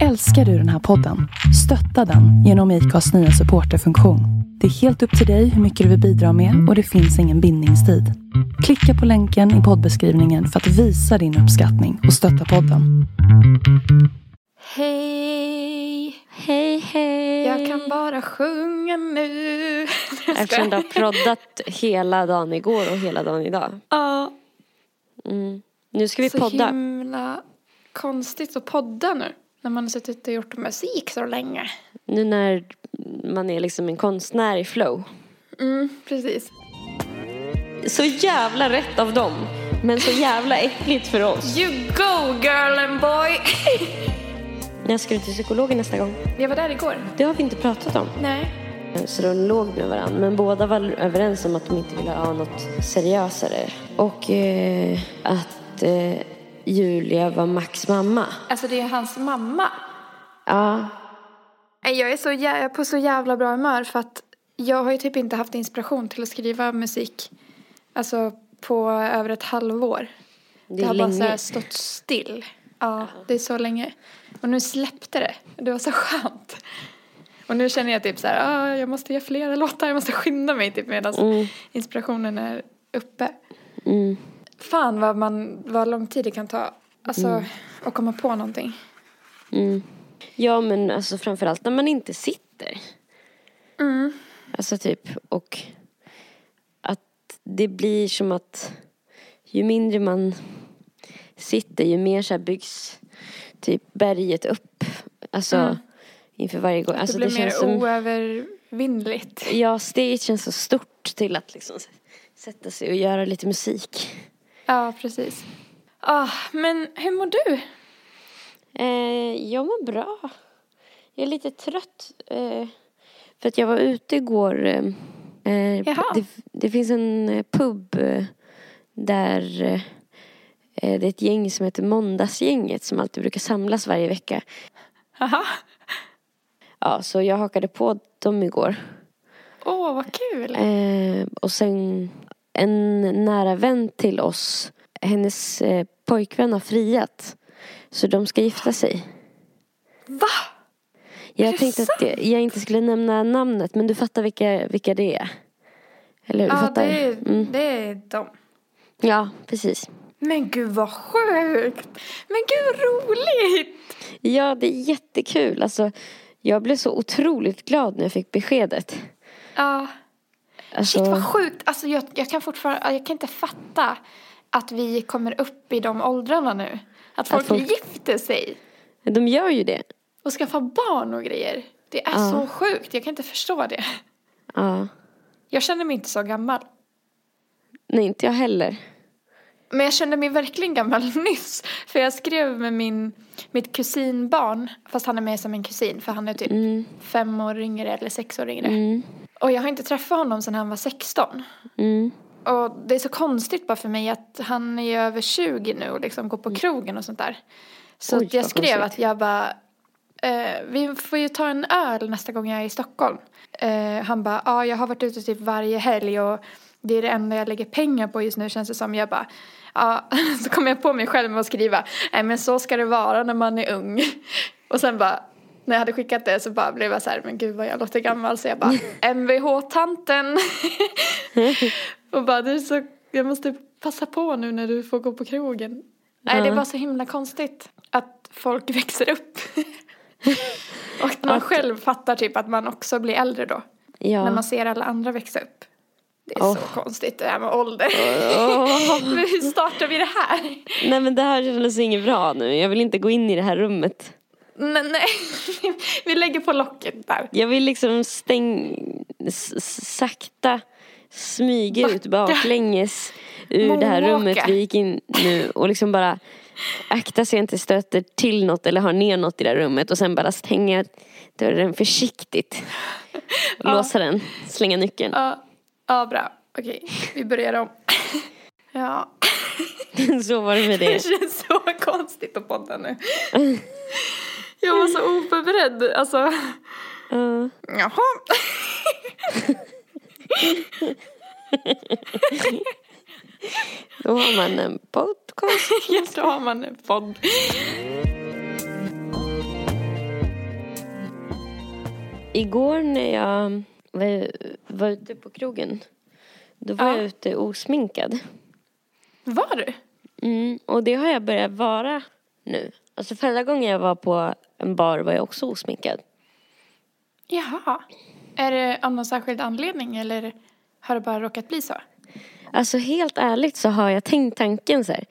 Älskar du den här podden? Stötta den genom IKAs nya supporterfunktion. Det är helt upp till dig hur mycket du vill bidra med och det finns ingen bindningstid. Klicka på länken i poddbeskrivningen för att visa din uppskattning och stötta podden. Hej! Hej hej! Jag kan bara sjunga nu. Eftersom du har proddat hela dagen igår och hela dagen idag. Ja, Mm. Nu ska vi så podda. himla konstigt att podda nu. När man har suttit och gjort musik så länge. Nu när man är liksom en konstnär i flow. Mm, precis. Så jävla rätt av dem. Men så jävla äckligt för oss. You go girl and boy! När ska du till psykologen nästa gång? Jag var där igår. Det har vi inte pratat om. Nej. Så de låg med varandra. Men båda var överens om att de inte ville ha något seriösare. Och eh, att eh, Julia var Max mamma. Alltså det är hans mamma. Ja, Jag är, så, jag är på så jävla bra humör för att jag har ju typ inte haft inspiration till att skriva musik. Alltså på över ett halvår. det Det har bara så länge. stått still. Ja, det är så länge. Och nu släppte det. Det var så skönt. Och nu känner jag typ så här, ah, jag måste göra flera låtar, jag måste skynda mig typ medan Mm. inspirationen är uppe. Mm. Fan vad, man, vad lång tid det kan ta. Alltså, Mm. att komma på någonting. Mm. Ja, men alltså framförallt när man inte sitter. Mm. Alltså typ, och att det blir som att ju mindre man sitter, ju mer så här byggs typ berget upp. Alltså Mm. inför varje gång. Alltså, det blir mer känns som, oövervinnligt. Ja, steget känns så stort till att liksom sätta sig och göra lite musik. Ja, precis. Ah, men hur mår du? Eh, jag mår bra. Jag är lite trött. Eh, för att jag var ute igår. Eh, eh, Jaha. det, det finns en eh, pub eh, där eh, det är ett gäng som heter Måndagsgänget som alltid brukar samlas varje vecka. Haha. Ja, så jag hakade på dem igår. Åh, vad kul. Och sen en nära vän till oss, hennes eh, pojkvän har friat. Så de ska gifta sig. Va? Jag tänkte att jag, jag inte skulle nämna namnet men du fattar vilka, vilka det är. Eller hur? Du Ja, fattar? det är, Mm. det är de. Ja, precis. Men gud vad sjukt! Men gud vad roligt! Ja, det är jättekul. Alltså, jag blev så otroligt glad när jag fick beskedet. Ja, Alltså, shit vad sjukt. Alltså jag, jag kan fortfarande, jag kan inte fatta att vi kommer upp i de åldrarna nu. Att folk, folk- gifter sig De gör ju det. och skaffar barn och grejer. Det är Ja. så sjukt, jag kan inte förstå det. Ja. Jag känner mig inte så gammal. Nej, inte jag heller. Men jag kände mig verkligen gammal nyss. För jag skrev med min, mitt kusinbarn, fast han är med som en kusin för han är typ Mm. fem år yngre eller sex år yngre. Mm. Och jag har inte träffat honom sedan han var 16. Mm. Och det är så konstigt bara för mig att han är över 20 nu och liksom går på krogen och sånt där. Så Oj, jag skrev konstigt. att jag bara, eh, vi får ju ta en öl nästa gång jag är i Stockholm. Eh, han bara, ja jag har varit ute typ varje helg och det är det enda jag lägger pengar på just nu känns det som. Jag bara, ja så kom jag på mig själv med att skriva, nej men så ska det vara när man är ung. Och sen bara, när jag hade skickat det så bara blev jag så här, men gud vad jag låter gammal. Så jag bara, Mvh-tanten. och bara, du så, jag måste passa på nu när du får gå på krogen. Nej, det är bara så himla konstigt att folk växer upp. och att man Att- själv fattar typ att man också blir äldre då. Ja. När man ser alla andra växa upp. Det är Åh. så konstigt det här med ålder. Men hur startar vi det här? Nej men det här kändes inget bra nu. Jag vill inte gå in i det här rummet. Nej, nej. vi lägger på locket där. Jag vill liksom stäng... sakta smyga ut baklänges ur det här rummet vi gick in nu och liksom bara akta så jag inte stöter till något eller har ner något i det här rummet och sen bara stänga dörren försiktigt. Låsa den, slänga nyckeln. Ja, ja bra. Okej, vi börjar om. ja, Så var det med det det. känns så konstigt att podda nu. Jag var så oförberedd. Alltså, Ja. jaha. då har man en podcast. Ja, då har man en podd. igår när jag var, var ute på krogen. Då var Ja. jag ute osminkad. Var du? Mm, och det har jag börjat vara nu. Alltså förra gången jag var på en bar var jag också osminkad. Jaha. Är det av någon särskild anledning eller har det bara råkat bli så? Alltså helt ärligt så har jag tänkt tanken så här.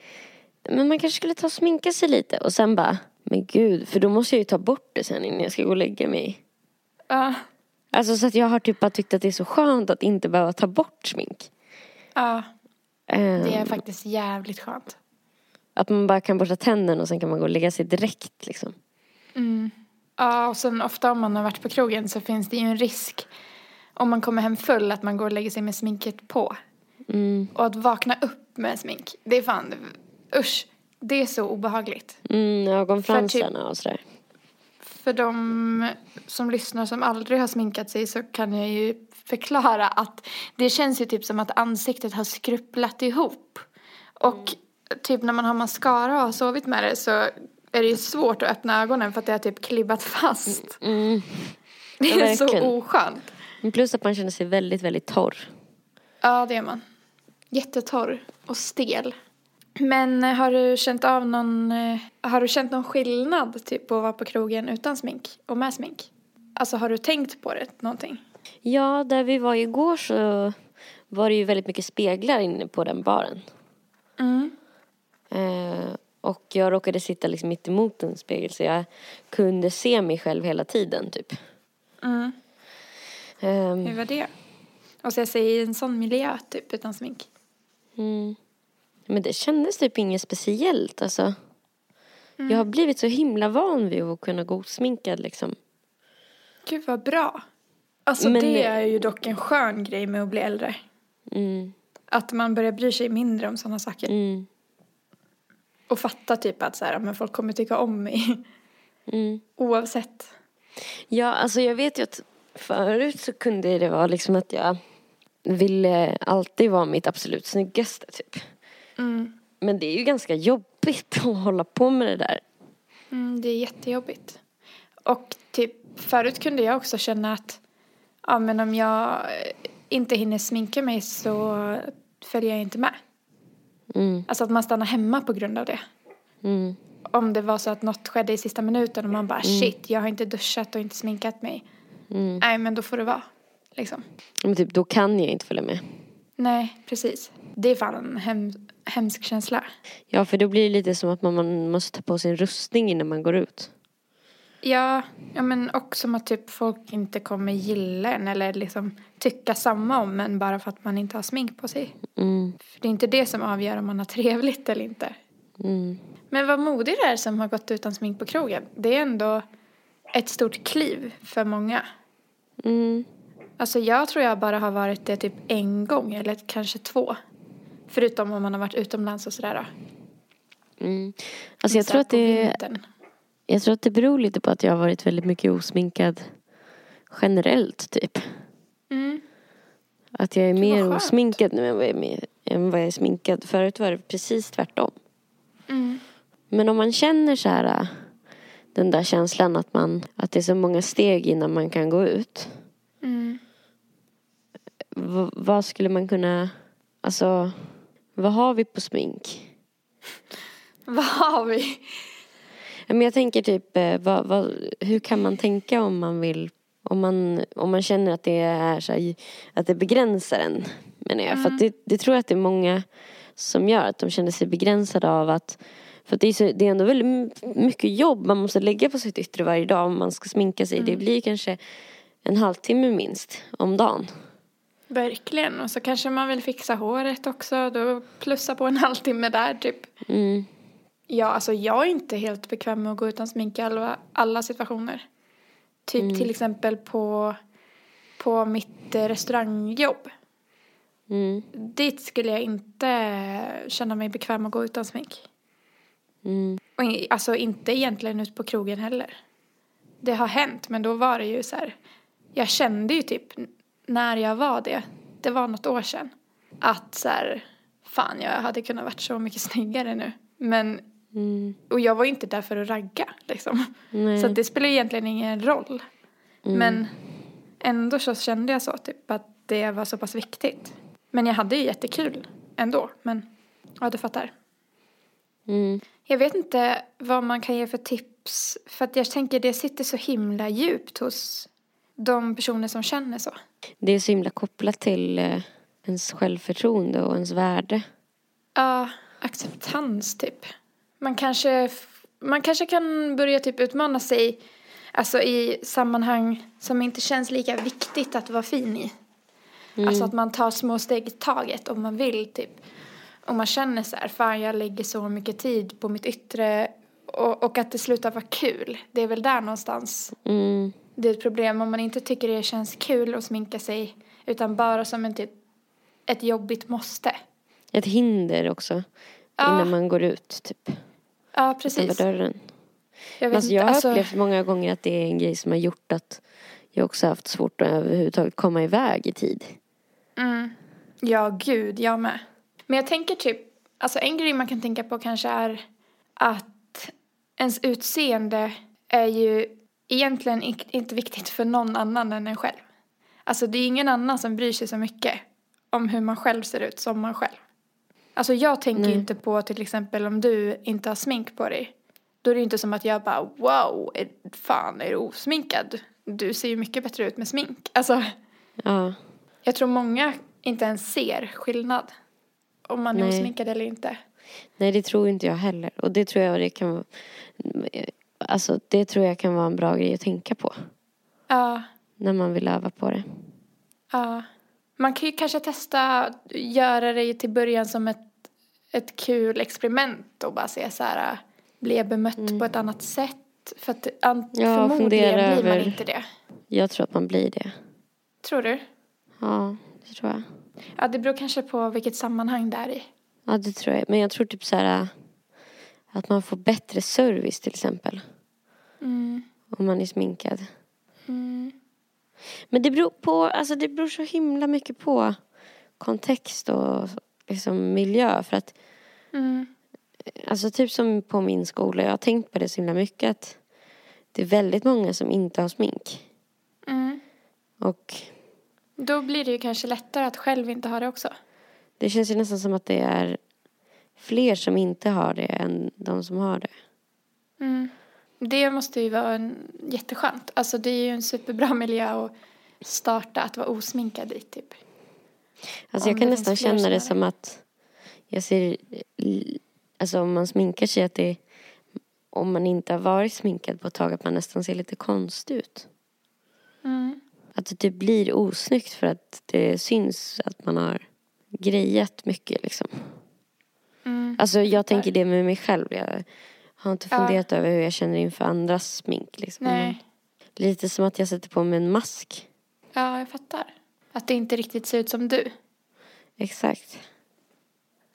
Men man kanske skulle ta och sminka sig lite och sen bara, men gud, för då måste jag ju ta bort det sen innan jag ska gå och lägga mig. Ja. Alltså så att jag har typ bara tyckt att det är så skönt att inte behöva ta bort smink. Ja, Ehm, det är faktiskt jävligt skönt. Att man bara kan borsta tänderna och sen kan man gå och lägga sig direkt liksom. Ja, och sen ofta om man har varit på krogen så finns det ju en risk om man kommer hem full att man går och lägger sig med sminket på. Mm, Och att vakna upp med smink, det är fan, usch, det är så obehagligt. mm ögonfransarna och sådär. För de som lyssnar som aldrig har sminkat sig så kan jag ju förklara att det känns ju typ som att ansiktet har skrupplat ihop. Och typ när man har mascara och har sovit med det så är det ju svårt att öppna ögonen för att det har typ klibbat fast. Mm. Det Ja, är så verkligen. oskönt. Plus att man känner sig väldigt, väldigt torr. Ja, det är man. Jättetorr och stel. Men eh, har du känt av någon, eh, har du känt någon skillnad typ på att vara på krogen utan smink och med smink? Alltså har du tänkt på det någonting? Ja, där vi var igår så var det ju väldigt mycket speglar inne på den baren. Mm. Eh, och jag råkade sitta liksom mitt emot en spegel så jag kunde se mig själv hela tiden typ. Mm. Ehm, Hur var det? Och jag säger i en sån miljö typ utan smink. mm. Men det kändes typ inget speciellt alltså. Jag har blivit så himla van vid att kunna gå osminkad liksom. Gud vad bra. Alltså Men- det är ju dock en skön grej med att bli äldre. Mm, Att man börjar bry sig mindre om sådana saker. mm, Och fatta typ att så här, men folk kommer tycka om mig. mm. Oavsett. Ja, alltså jag vet ju att förut så kunde det vara liksom att jag ville alltid vara mitt absolut snyggaste typ. Mm. Men det är ju ganska jobbigt att hålla på med det där. Mm, det är jättejobbigt. Och typ förut kunde jag också känna att ja men om jag inte hinner sminka mig så följer jag inte med. Mm, Alltså att man stannar hemma på grund av det. mm, Om det var så att något skedde i sista minuten och man bara shit jag har inte duschat och inte sminkat mig. mm. Nej men då får det vara. Liksom. Men typ då kan jag inte följa med. Nej precis. Det är fan en hem, hemsk känsla. Ja, för då blir det lite som att man, man måste ta på sig en rustning innan man går ut. Ja, ja men också att typ folk inte kommer gilla en eller liksom tycka samma om en bara för att man inte har smink på sig. Mm, För det är inte det som avgör om man har trevligt eller inte. mm, Men vad modig du är som har gått utan smink på krogen. Det är ändå ett stort kliv för många. mm. Alltså jag tror jag bara har varit det typ en gång eller kanske två. Förutom om man har varit utomlands och sådär då. Mm. Alltså jag tror, att det, vintern. Jag tror att det beror lite på att jag har varit väldigt mycket osminkad generellt typ. Mm. Att jag är mer osminkad nu än vad, jag är än vad jag är sminkad. Förut var det precis tvärtom. Mm. Men om man känner så här äh, den där känslan att man att det är så många steg innan man kan gå ut. Mm. V- vad skulle man kunna, alltså vad har vi på smink? Vad har vi? Men jag tänker typ, eh, vad, vad, hur kan man tänka om man vill, om man, om man känner att det är så här, att det begränsar en, menar jag. För att det, det tror jag att det är många som gör, att de känner sig begränsade av att, för att det är, så, det är ändå väldigt mycket jobb man måste lägga på sitt yttre varje dag om man ska sminka sig. Det blir kanske en halvtimme minst om dagen. Verkligen. Och så kanske man vill fixa håret också. Då plussa på en halvtimme där typ. Mm, Ja, alltså jag är inte helt bekväm med att gå utan smink i alla, alla situationer. Typ till exempel på, på mitt eh, restaurangjobb. mm, Dit skulle jag inte känna mig bekväm att gå utan smink. mm, Och alltså inte egentligen ut på krogen heller. Det har hänt, men då var det ju så här. Jag kände ju typ när jag var det, det var något år sedan, att så här, fan jag hade kunnat varit så mycket snyggare nu. Men, mm. och jag var ju inte där för att ragga liksom. Nej. Så det spelar egentligen ingen roll. Men ändå så kände jag så, typ att det var så pass viktigt. Men jag hade ju jättekul ändå, men ja, du fattar. Mm. Jag vet inte vad man kan ge för tips, för att jag tänker det sitter så himla djupt hos de personer som känner så. Det är så himla kopplat till eh, ens självförtroende och ens värde. Ja, acceptans typ. Man kanske, man kanske kan börja typ utmana sig alltså i sammanhang som inte känns lika viktigt att vara fin i. Alltså att man tar små steg i taget om man vill typ. Om man känner så här, fan jag lägger så mycket tid på mitt yttre och, och att det slutar vara kul. Det är väl där någonstans Mm. det är ett problem om man inte tycker det känns kul att sminka sig utan bara som en typ ett jobbigt måste. Ett hinder också. Ja. Innan man går ut, typ. Ja, precis. dörren. Jag vet Alltså, jag har alltså, upplevt många gånger att det är en grej som har gjort att jag också haft svårt att överhuvudtaget komma iväg i tid. mm, ja, gud, jag med. Men jag tänker typ, alltså en grej man kan tänka på kanske är att ens utseende är ju egentligen inte viktigt för någon annan än en själv. Alltså det är ingen annan som bryr sig så mycket om hur man själv ser ut som man själv. Alltså jag tänker ju Nej. inte på till exempel om du inte har smink på dig. Då är det inte som att jag bara wow, är, fan är du osminkad? Du ser ju mycket bättre ut med smink. Alltså Ja. jag tror många inte ens ser skillnad. Om man är Nej. osminkad eller inte. Nej, det tror inte jag heller. Och det tror jag det kan vara... Alltså, det tror jag kan vara en bra grej att tänka på. Ja, När man vill öva på det. ja. Man kan ju kanske testa göra det till början som ett, ett kul experiment och bara se så här, blir jag bemött på ett annat sätt? För att an- Mm. Ja, förmodligen blir man över- inte det. Jag tror att man blir det. Tror du? Ja, det tror jag. Ja, det beror kanske på vilket sammanhang det är i. Ja, det tror jag. Men jag tror typ så här att man får bättre service till exempel. Mm. Om man är sminkad. Mm. Men det beror på, alltså det beror så himla mycket på kontext och liksom miljö. För att, Mm. alltså typ som på min skola, jag har tänkt på det så himla mycket att det är väldigt många som inte har smink. Mm. Och Då blir det ju kanske lättare att själv inte ha det också. det känns ju nästan som att det är fler som inte har det än de som har det. Mm. Det måste ju vara en jätteskönt. Alltså det är ju en superbra miljö att starta att vara osminkad i typ. Alltså Om jag kan nästan känna det som att jag ser, alltså om man sminkar sig att det, om man inte har varit sminkad på ett tag att man nästan ser lite konstig ut. Mm. Att det typ blir osnyggt för att det syns att man har grejat mycket liksom. Mm. Alltså jag tänker det med mig själv. Jag har inte Ja. funderat över hur jag känner inför andras smink liksom. Nej. Lite som att jag sätter på mig en mask. Ja, jag fattar. Att det inte riktigt ser ut som du. Exakt.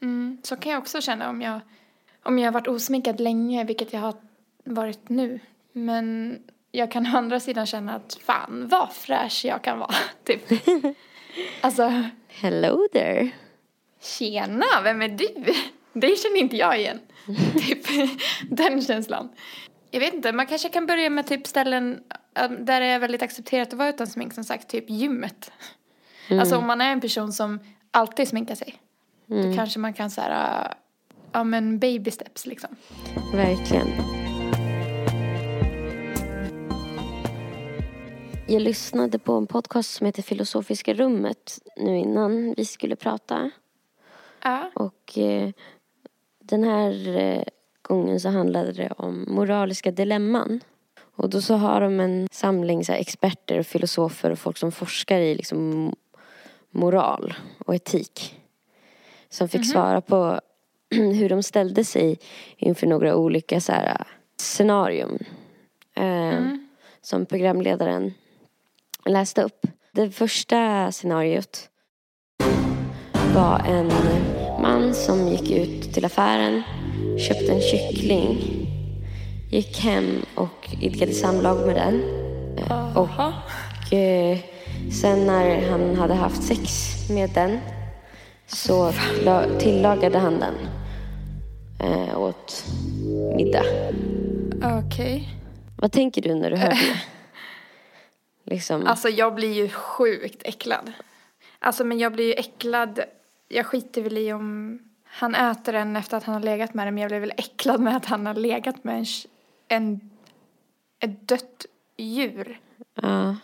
Mm. Så kan jag också känna om jag, om jag har varit osminkad länge, vilket jag har varit nu. Men jag kan å andra sidan känna att fan vad fräsch jag kan vara. Typ. alltså, Hello there. tjena, vem är du? Det känner inte jag igen. typ den känslan. Jag vet inte, man kanske kan börja med typ ställen där det är väldigt accepterat att vara utan smink, som sagt, typ gymmet. Alltså om man är en person som alltid sminkar sig, då kanske man kan så här, ja men baby steps liksom. Verkligen. Jag lyssnade på en podcast som heter Filosofiska rummet nu innan vi skulle prata. Ja. Och eh, den här eh, gången så handlade det om moraliska dilemman. Och då så har de en samling så här, experter och filosofer och folk som forskar i liksom moral och etik. Som fick svara på hur de ställde sig inför några olika så här, scenarium. Eh, Som programledaren läste upp. Det första scenariot var en man som gick ut till affären, köpte en kyckling, gick hem och idkade samlag med den. Eh, Och eh, sen när han hade haft sex med den så la- tillagade han den eh, åt middag. Okej. Vad tänker du när du hör det? Liksom. Alltså jag blir ju sjukt äcklad. Alltså men jag blir ju äcklad. Jag skiter väl i om han äter den efter att han har legat med den. Men jag blir väl äcklad med att han har legat med en, en ett dött djur. ja.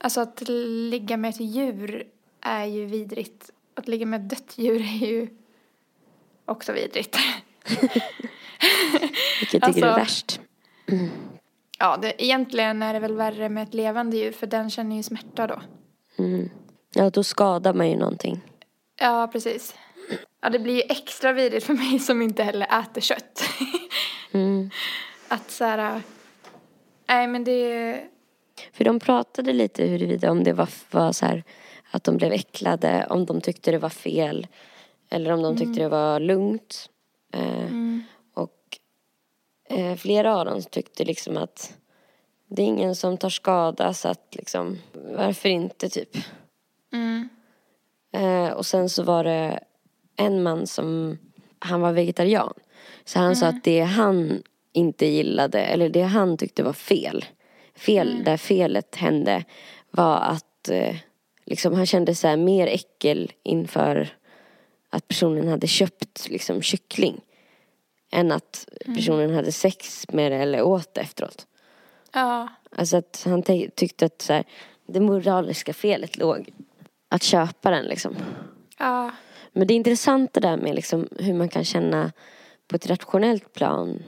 Alltså att ligga med ett djur är ju vidrigt. Att ligga med ett dött djur är ju också vidrigt. Vilket tycker du är Alltså- värst? Ja, det, egentligen är det väl värre med ett levande djur för den känner ju smärta då. Mm. Ja, då skadar man ju någonting. Ja, precis. Ja, det blir ju extra vidrigt för mig som inte heller äter kött. Mm. Att så här, nej men det, För de pratade lite huruvida om det var, var så här att de blev äcklade, om de tyckte det var fel eller om de tyckte det var lugnt. Eh, mm, Och eh, flera av dem tyckte liksom att det är ingen som tar skada så att liksom varför inte typ. mm, Eh, och sen så var det en man som, han var vegetarian. Så han sa att det han inte gillade, eller det han tyckte var fel. Fel, där felet hände var att eh, liksom han kände så här mer äckel inför att personen hade köpt liksom kyckling. Än att personen hade sex med det eller åt det efteråt. ja, Alltså att han te- tyckte att så här, det moraliska felet låg att köpa den liksom. ja, Men det är intressant det där med liksom hur man kan känna på ett rationellt plan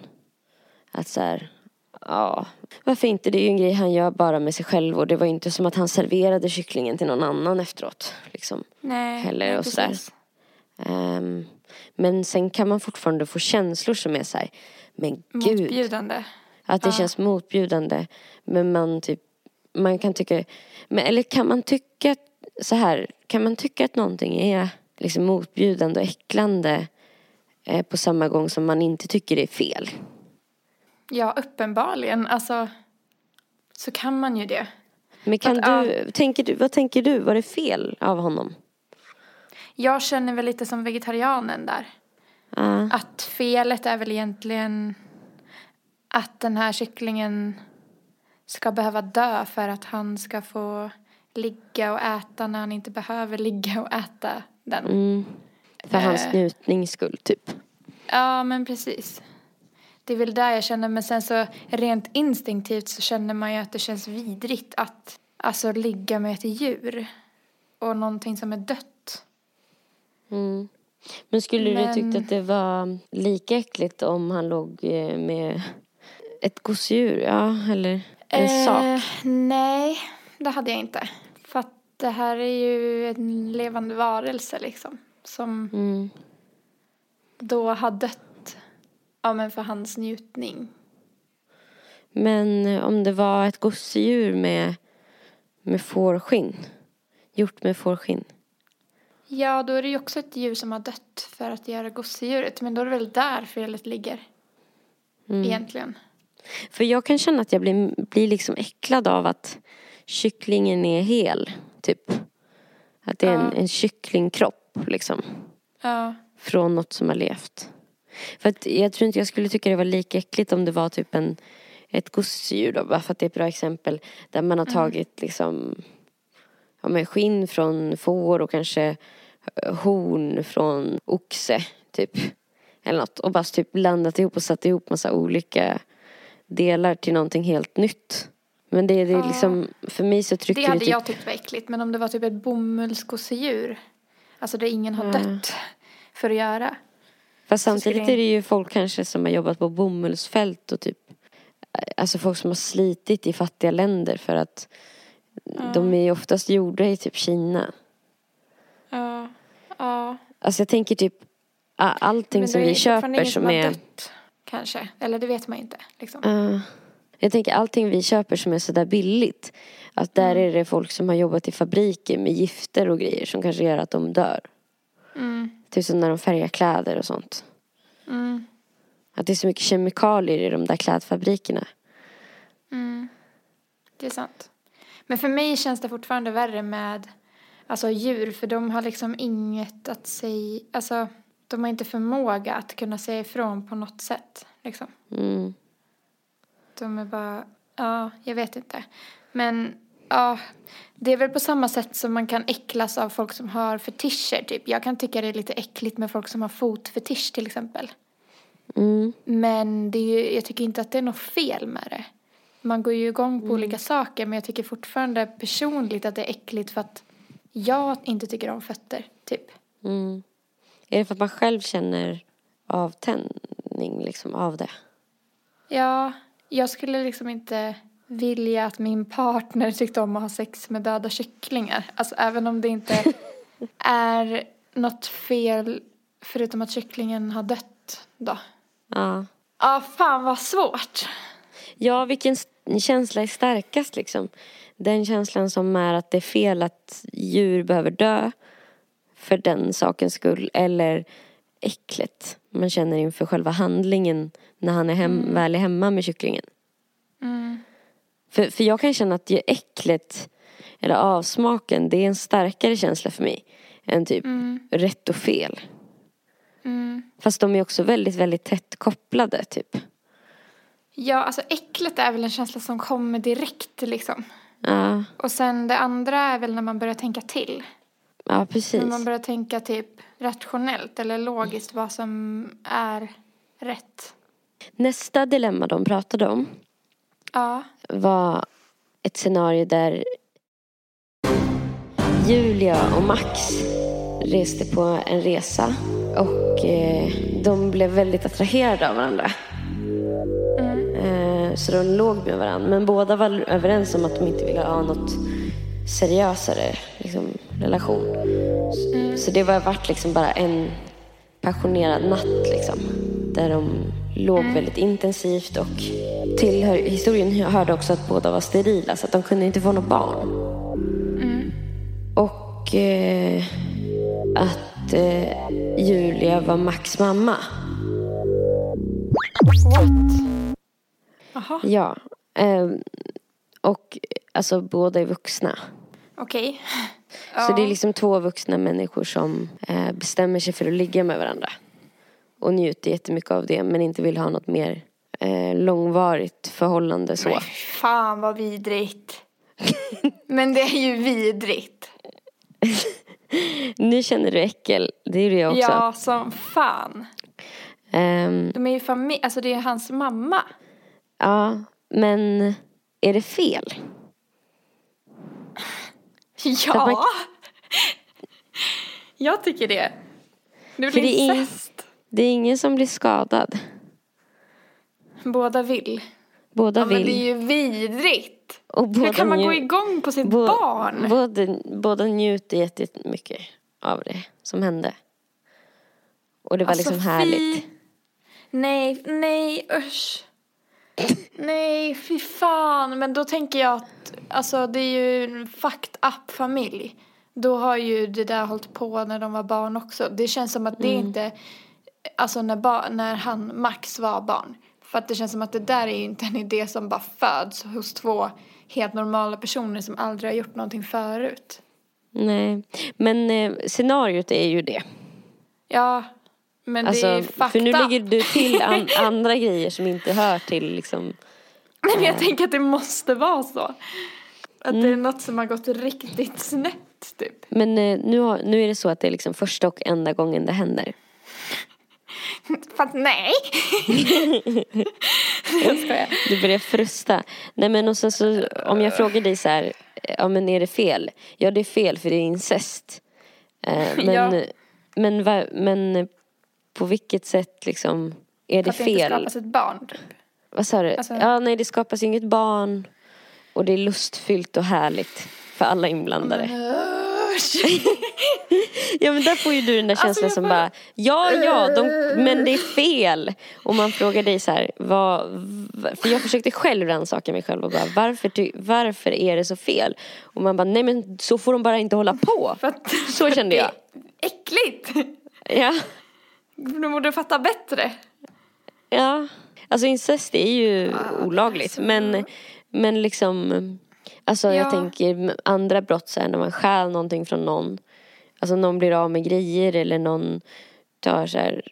att så här, ja, varför inte? Det är ju en grej han gör bara med sig själv och det var inte som att han serverade kycklingen till någon annan efteråt. Liksom. nej. Heller och sådär. precis. Ehm, men sen kan man fortfarande få känslor som är så här, men gud. Motbjudande. Att det Ja. känns motbjudande. Men man typ, man kan tycka, men, eller kan man tycka så här, kan man tycka att någonting är liksom motbjudande och äcklande eh, på samma gång som man inte tycker det är fel? Ja, uppenbarligen. Alltså, så kan man ju det. Men kan Att, du, tänker du, vad tänker du, var det fel av honom? Jag känner väl lite som vegetarianen där. Ja. Att felet är väl egentligen att den här kycklingen ska behöva dö för att han ska få ligga och äta när han inte behöver ligga och äta den. Mm. För hans Eh. njutnings skull typ. Ja, men precis. Det är väl där jag känner, men sen så rent instinktivt så känner man ju att det känns vidrigt att alltså ligga med ett djur och någonting som är dött. Mm. Men skulle Men- du tyckt att det var lika äckligt om han låg eh, med ett gosedjur? Ja, eller en sak? Eh, nej, det hade jag inte. För att det här är ju en levande varelse liksom. Som Mm. då har dött. Ja, men för hans njutning. Men eh, om det var ett gosedjur med, med fårskinn? Gjort med fårskinn? Ja, då är det ju också ett djur som har dött för att göra gosedjuret. Men då är det väl där felet ligger. Mm. Egentligen. För jag kan känna att jag blir, blir liksom äcklad av att kycklingen är hel, typ. Att det är en, en kycklingkropp, liksom. Ja. Från något som har levt. För att jag tror inte jag skulle tycka det var lika äckligt om det var typ en, ett gosedjur då, bara för att det är ett bra exempel. Där man har tagit liksom, ja men skinn från får och kanske horn från oxe, typ. Eller något. Och bara typ blandat ihop och satt ihop massa olika delar till någonting helt nytt. Men det, det är liksom, för mig så trycker Det det, hade typ, jag tyckt var äckligt. Men om det var typ ett bomullsgosedjur. Alltså där ingen har Ja. dött för att göra. Fast samtidigt är det ju folk kanske som har jobbat på bomullsfält och typ Alltså folk som har slitit i fattiga länder för att de är ju oftast gjorda i typ Kina. Ja. Ja. Alltså jag tänker typ allting som det vi köper som är Dött, kanske. Eller det vet man inte. Liksom. Ja. Jag tänker allting vi köper som är sådär billigt. Att där Mm. är det folk som har jobbat i fabriker med gifter och grejer som kanske gör att de dör. Mm. Typ som när de färgar kläder och sånt. Mm. Att det är så mycket kemikalier i de där klädfabrikerna. Mm. Det är sant. Men för mig känns det fortfarande värre med alltså, djur. För de har liksom inget att säga. Alltså, de har inte förmåga att kunna säga ifrån på något sätt. Liksom. Mm. De är bara, ja, jag vet inte. Men ja, det är väl på samma sätt som man kan äcklas av folk som har fetischer typ. Jag kan tycka det är lite äckligt med folk som har fotfetisch till exempel. Mm. Men det är ju, jag tycker inte att det är något fel med det. Man går ju igång på olika saker men jag tycker fortfarande personligt att det är äckligt för att jag inte tycker om fötter, typ. Mm. Är det för att man själv känner avtändning liksom av det? Ja, jag skulle liksom inte vilja att min partner tyckte om att ha sex med döda kycklingar. Alltså även om det inte är något fel förutom att kycklingen har dött då. Ja. Ja, fan vad svårt. Ja, vilken känsla är starkast liksom? Den känslan som är att det är fel att djur behöver dö för den sakens skull eller äcklet man känner inför själva handlingen när han är hem, väl är hemma med kycklingen. Mm. För, för jag kan känna att ju äcklet eller avsmaken det är en starkare känsla för mig än typ Mm. rätt och fel. Mm. Fast de är också väldigt, väldigt tätt kopplade typ. Ja, alltså äcklet är väl en känsla som kommer direkt liksom. Ja, Och sen det andra är väl när man börjar tänka till. Ja precis. När man börjar tänka typ rationellt eller logiskt vad som är rätt. Nästa dilemma de pratade om Ja. var ett scenario där Julia och Max reste på en resa och eh, de blev väldigt attraherade av varandra. Eh, så de låg med varandra. Men båda var överens om att de inte ville ha något seriösare liksom, relation. Så, det var varit liksom bara en passionerad natt liksom. Där de låg väldigt intensivt och till historien hörde också att båda var sterila så att de kunde inte få något barn. Och eh, att eh, Julia var Max mamma. Jaha, Ja. ehm, och alltså båda är vuxna. okej. Så det är liksom två vuxna människor som eh, bestämmer sig för att ligga med varandra. Och njuter jättemycket av det men inte vill ha något mer eh, långvarigt förhållande så. Nej, fan vad vidrigt. Men det är ju vidrigt. Nu känner du äckel, det är det också. Ja, som fan. Ehm, De är ju familj, alltså det är hans mamma. ja, men är det fel? Ja. man- Jag tycker det. Det blir det är- incest. Det är ingen som blir skadad. Båda vill. Båda Ja, men vill. det är ju vidrigt. och båda Hur kan man gå igång på sitt Bå- barn? Båda, båda njuter jättemycket av det som hände. Och det var Alltså, liksom härligt. Nej, nej, usch. Nej, fy fan. Men då tänker jag att alltså, det är ju en fucked up familj. Då har ju det där hållit på när de var barn också. Det känns som att det Mm. inte, alltså när, när han, Max var barn. För att det känns som att det där är ju inte en idé som bara föds hos två helt normala personer som aldrig har gjort någonting förut. Nej, men eh, scenariot är ju det. Ja, men det är Alltså, fucked för nu lägger du till an- andra grejer som inte hör till liksom. Nej, men jag tänker att det måste vara så. Att Mm. det är något som har gått riktigt snett typ. Men eh, nu, har, nu är det så att det är liksom första och enda gången det händer. Fast nej. jag skojar. Du börjar frusta. Nej men och sen så om jag frågar dig så här, ja men är det fel? Ja det är fel för det är incest. Eh, men, Ja. men, va, men på vilket sätt liksom är det För att det inte fel? skapas ett barn typ. Vad sa du? Alltså- Ja nej det skapas inget barn och det är lustfyllt och härligt för alla inblandade. Ja men där får ju du den där Alltså, känslan jag som får- bara Ja ja de, men det är fel Och man frågar dig så här vad, För jag försökte själv rannsaka mig själv och bara varför, varför är det så fel? Och man bara nej men så får de bara inte hålla på att, Så kände det jag är Äckligt. Ja, Du borde fatta bättre. ja Alltså incest är ju Ah, olagligt men, men liksom Alltså jag Ja. tänker andra brott så här, när man stjäl någonting från någon Alltså någon blir av med grejer eller någon tar så här,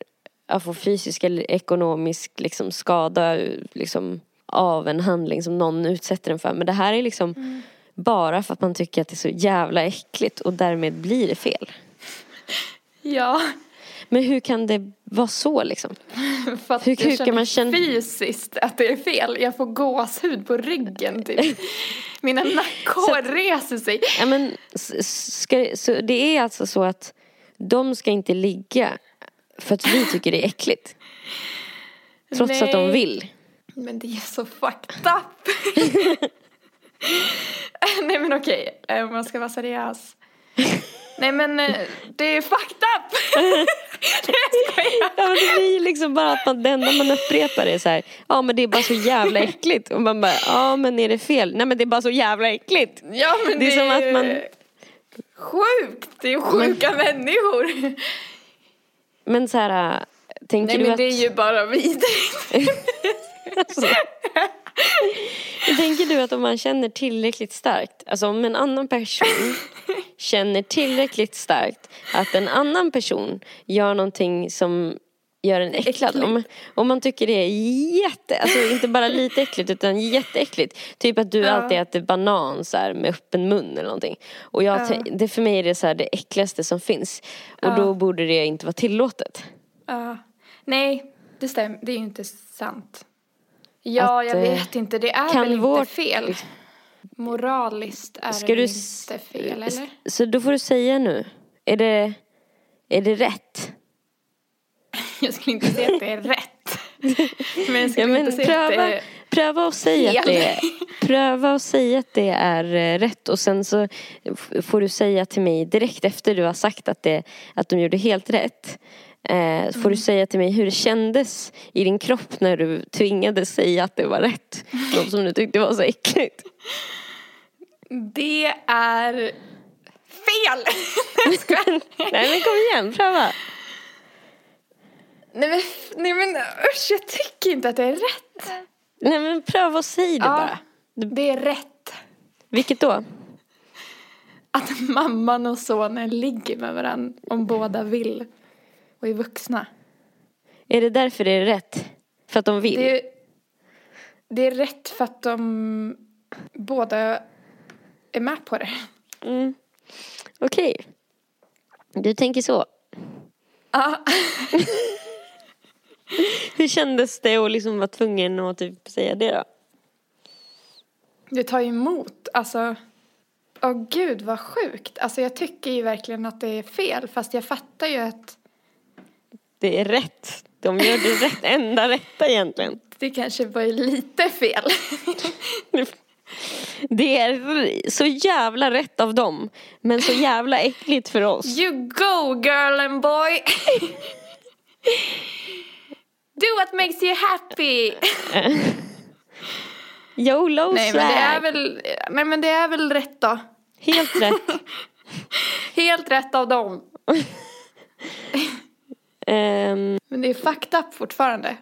jag får fysisk eller ekonomisk liksom skada liksom, av en handling som någon utsätter den för. Men det här är liksom bara för att man tycker att det är så jävla äckligt och därmed blir det fel. Ja, Men hur kan det vara så liksom? för att Hur- jag hur kan känner man känna- fysiskt att det är fel. Jag får gåshud på ryggen typ. Mina nackhår reser sig. Ja, men, ska, så det är alltså så att de ska inte ligga för att vi tycker det är äckligt. Trots att de Nej. vill. Men det är så fucked up. Nej men okej, eh, om man ska vara seriös. Nej men eh, det är fucked up. Nej. Ja, men det blir liksom bara att man, det enda man upprepar är så här, ja men det är bara så jävla äckligt. Och man bara, ja men är det fel? Nej men det är bara så jävla äckligt. Ja men Det är som att man- Sjukt, det är sjuka människor. Men så här, tänker Nej du men att... det är ju bara vidrigt. Alltså, tänker du att om man känner tillräckligt starkt, alltså om en annan person känner tillräckligt starkt att en annan person gör någonting som gör en äcklad. Om, om man tycker det är jätte, alltså inte bara lite äckligt utan jätteäckligt. Typ att du Ja. alltid äter banan så här med öppen mun eller någonting. Och jag, Ja. det för mig är det så här det äckligaste som finns. Och Ja. då borde det inte vara tillåtet. Ja. Nej, det stämmer. Det är ju inte sant. Ja, Att, jag eh, vet inte. Det är väl inte vårt- fel. Moraliskt är Ska det du inte fel, eller? Så då får du säga nu. Är det, är det rätt? Jag skulle inte säga att det är rätt. Men jag skulle Ja, men inte säga att det pröva, är... pröva och säga att fel. det är, pröva och säga att det är eh, rätt och sen så får du säga till mig direkt efter du har sagt att, det, att de gjorde helt rätt. Eh, får du Mm. säga till mig hur det kändes i din kropp när du tvingades säga att det var rätt. Något som du tyckte var så äckligt. Det är fel! Nej men kom igen, pröva. nej, men, nej men usch, jag tycker inte att det är rätt. Nej men pröva och säg det Ja. bara. Det är rätt Vilket då? att mamman och sonen ligger med varandra om båda vill och är vuxna. Är det därför det är rätt? För att de vill? Det är, det är rätt för att de båda är med på det. Mm. Okej. Du tänker så. Ja. Hur kändes det att liksom vara tvungen att typ säga det då? Det tar emot. Alltså, åh gud vad sjukt. Alltså jag tycker ju verkligen att det är fel. Fast jag fattar ju att Det är rätt. De gör det rätt, enda rätta egentligen. det kanske var lite fel. Det är så jävla rätt av dem. Men så jävla äckligt för oss. You go girl and boy. Do what makes you happy. YOLO Nej men det är väl, nej men det är väl rätt då. Helt rätt. Helt rätt av dem. Ehm, Men det är fucked up fortfarande.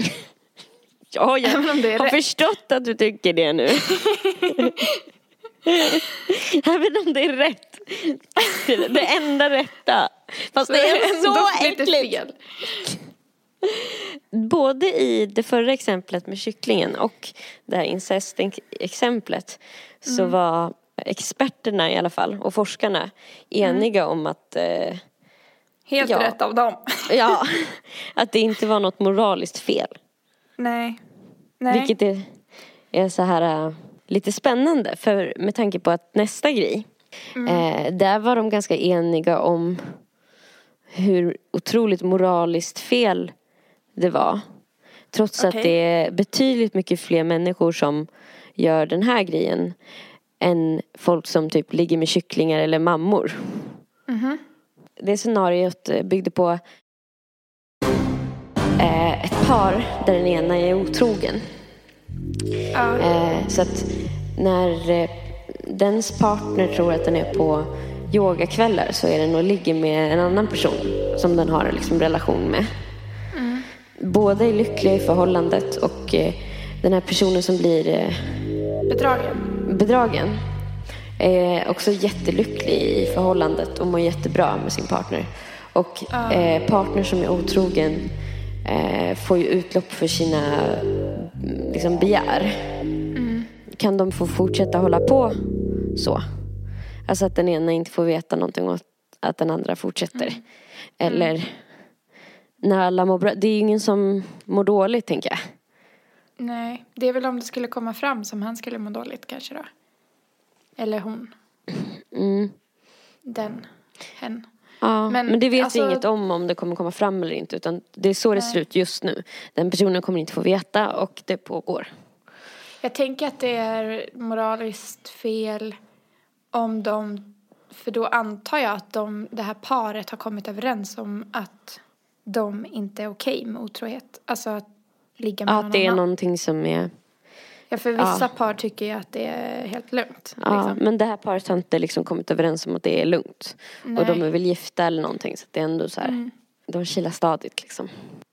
ja, jag har rätt. förstått att du tycker det nu. Även om det är rätt. Det är det enda rätta. Fast det är så äckligt. Både i det förra exemplet med kycklingen och det här incestexemplet så Mm. var experterna i alla fall och forskarna eniga om att eh, Helt Ja. rätt av dem. ja, att det inte var något moraliskt fel. Nej. Nej. Vilket är, är så här äh, lite spännande för med tanke på att nästa grej Mm. eh, där var de ganska eniga om hur otroligt moraliskt fel det var. Trots att Okej. det är betydligt mycket fler människor som gör den här grejen än folk som typ ligger med kycklingar eller mammor. Mhm. Det scenariot eh, byggde på eh, ett par där den ena är otrogen. Ja. Eh, så att när eh, dens partner tror att den är på yogakvällar så är den och ligger med en annan person som den har liksom relation med. Båda är lyckliga i förhållandet och eh, den här personen som blir eh, Bedragen. bedragen är också jättelycklig i förhållandet och mår jättebra med sin partner. Och eh, partner som är otrogen eh, får ju utlopp för sina mm, liksom, begär. Kan de få fortsätta hålla på så. Alltså att den ena inte får veta någonting och att den andra fortsätter. Mm. Eller när alla mår bra. Det är ju ingen som mår dåligt tänker jag. Nej, det är väl om det skulle komma fram som han skulle må dåligt kanske då. Eller hon. Mm. Den. Hen. Ja, men, Men, det vet alltså- vi inget om om det kommer komma fram eller inte. Utan det är så det Nej. ser ut just nu. Den personen kommer inte få veta och det pågår. Jag tänker att det är moraliskt fel om de, för då antar jag att de, det här paret har kommit överens om att de inte är okej med otrohet. Alltså att ligga med Att någon det är annan. någonting som är... Ja, för vissa Ja. par tycker ju att det är helt lugnt. Ja, liksom. men det här paret har inte liksom kommit överens om att det är lugnt. Nej. Och de är väl gifta eller någonting. Så att det är ändå så här. Mm. De kilar stadigt liksom.